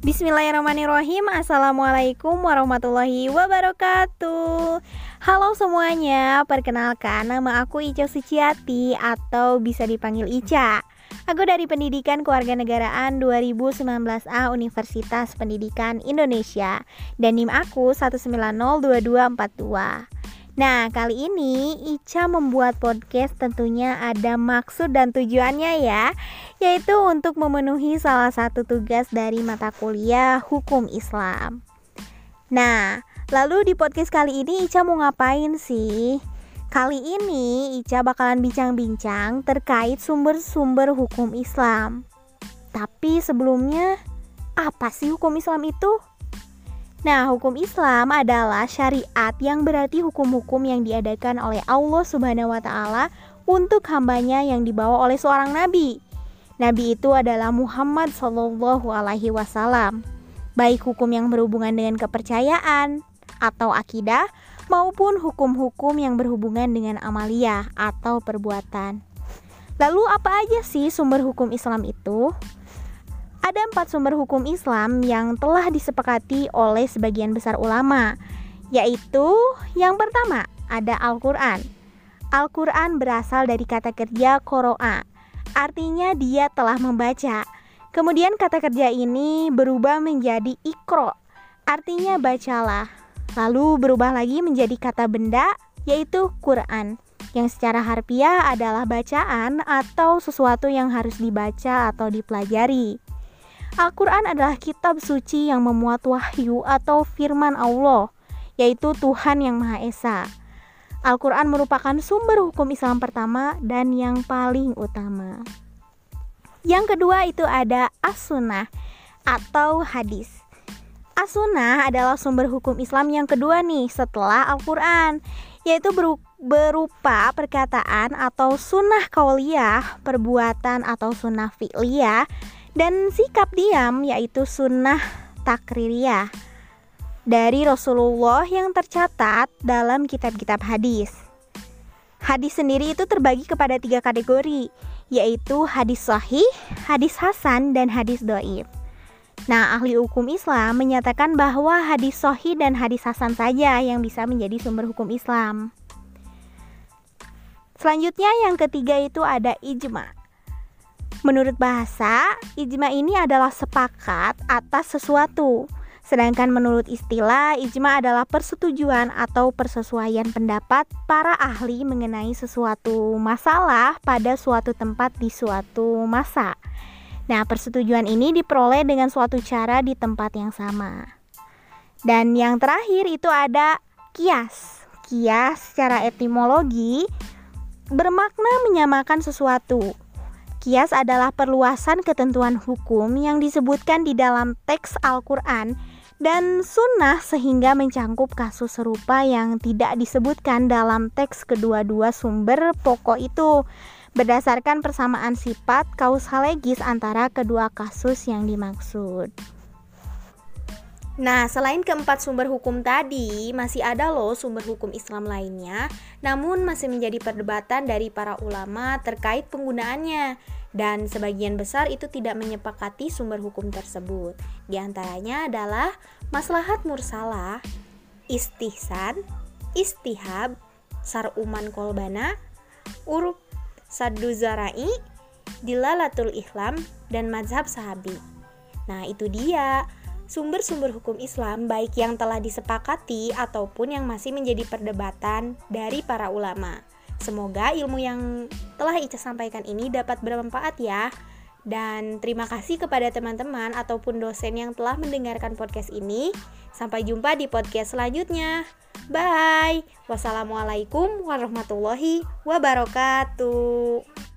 Bismillahirrahmanirrahim. Assalamualaikum warahmatullahi wabarakatuh. Halo semuanya Perkenalkan nama aku Ica Suciati Atau bisa dipanggil Ica. Aku dari Pendidikan Kewarganegaraan 2019A Universitas Pendidikan Indonesia. Dan NIM aku 1902242 Nah, kali ini Ica membuat podcast tentunya ada maksud dan tujuannya ya, yaitu untuk memenuhi salah satu tugas dari mata kuliah Hukum Islam. Nah, lalu di podcast kali ini Ica mau ngapain sih? Kali ini Ica bakalan bincang-bincang terkait sumber-sumber hukum Islam. Tapi sebelumnya, apa sih hukum Islam itu? Nah, hukum Islam adalah syariat yang berarti hukum-hukum yang diadakan oleh Allah Subhanahu wa taala untuk hambanya yang dibawa oleh seorang nabi. Nabi itu adalah Muhammad Shallallahu alaihi wasallam. Baik hukum yang berhubungan dengan kepercayaan atau akidah maupun hukum-hukum yang berhubungan dengan amalia atau perbuatan. Lalu apa aja sih sumber hukum Islam itu? Ada empat sumber hukum Islam yang telah disepakati oleh sebagian besar ulama, yaitu yang pertama ada Al-Quran. Al-Quran berasal dari kata kerja koroa, artinya dia telah membaca. Kemudian kata kerja ini berubah menjadi ikro, artinya bacalah. Lalu berubah lagi menjadi kata benda, yaitu Quran, yang secara harfiah adalah bacaan atau sesuatu yang harus dibaca atau dipelajari. Al-Quran adalah kitab suci yang memuat wahyu atau firman Allah, yaitu Tuhan yang Maha Esa. Al-Quran merupakan sumber hukum Islam pertama dan yang paling utama. Yang kedua itu ada As-Sunnah atau hadis. As-Sunnah adalah sumber hukum Islam yang kedua nih setelah Al-Quran, yaitu berupa perkataan atau sunnah kauliyah, perbuatan atau sunnah fi'liyah dan sikap diam yaitu sunnah takririyah dari Rasulullah yang tercatat dalam kitab-kitab hadis. Hadis sendiri itu terbagi kepada tiga kategori, yaitu hadis sahih, hadis hasan, dan hadis doib. Nah, ahli hukum Islam menyatakan bahwa hadis sahih dan hadis hasan saja yang bisa menjadi sumber hukum Islam. Selanjutnya yang ketiga itu ada ijma. Menurut bahasa, ijma ini adalah sepakat atas sesuatu. Sedangkan menurut istilah, ijma adalah persetujuan atau persesuaian pendapat para ahli mengenai sesuatu masalah pada suatu tempat di suatu masa. Nah, persetujuan ini diperoleh dengan suatu cara di tempat yang sama. Dan yang terakhir itu ada kias. Kias secara etimologi bermakna menyamakan sesuatu Kias adalah perluasan ketentuan hukum yang disebutkan di dalam teks Al-Quran dan sunnah sehingga mencangkup kasus serupa yang tidak disebutkan dalam teks kedua-dua sumber pokok itu berdasarkan persamaan sifat kausalegis antara kedua kasus yang dimaksud. Nah, selain keempat sumber hukum tadi, masih ada loh sumber hukum Islam lainnya, namun masih menjadi perdebatan dari para ulama terkait penggunaannya. Dan sebagian besar itu tidak menyepakati sumber hukum tersebut. Di antaranya adalah maslahat mursalah, istihsan, istihab, saruman kolbana, urub saddu zarai, dilalatul ihlam, dan mazhab sahabi. Nah, itu dia sumber-sumber hukum Islam baik yang telah disepakati ataupun yang masih menjadi perdebatan dari para ulama. Semoga ilmu yang telah Ica sampaikan ini dapat bermanfaat ya. Dan terima kasih kepada teman-teman ataupun dosen yang telah mendengarkan podcast ini. Sampai jumpa di podcast selanjutnya. Bye. Wassalamualaikum warahmatullahi wabarakatuh.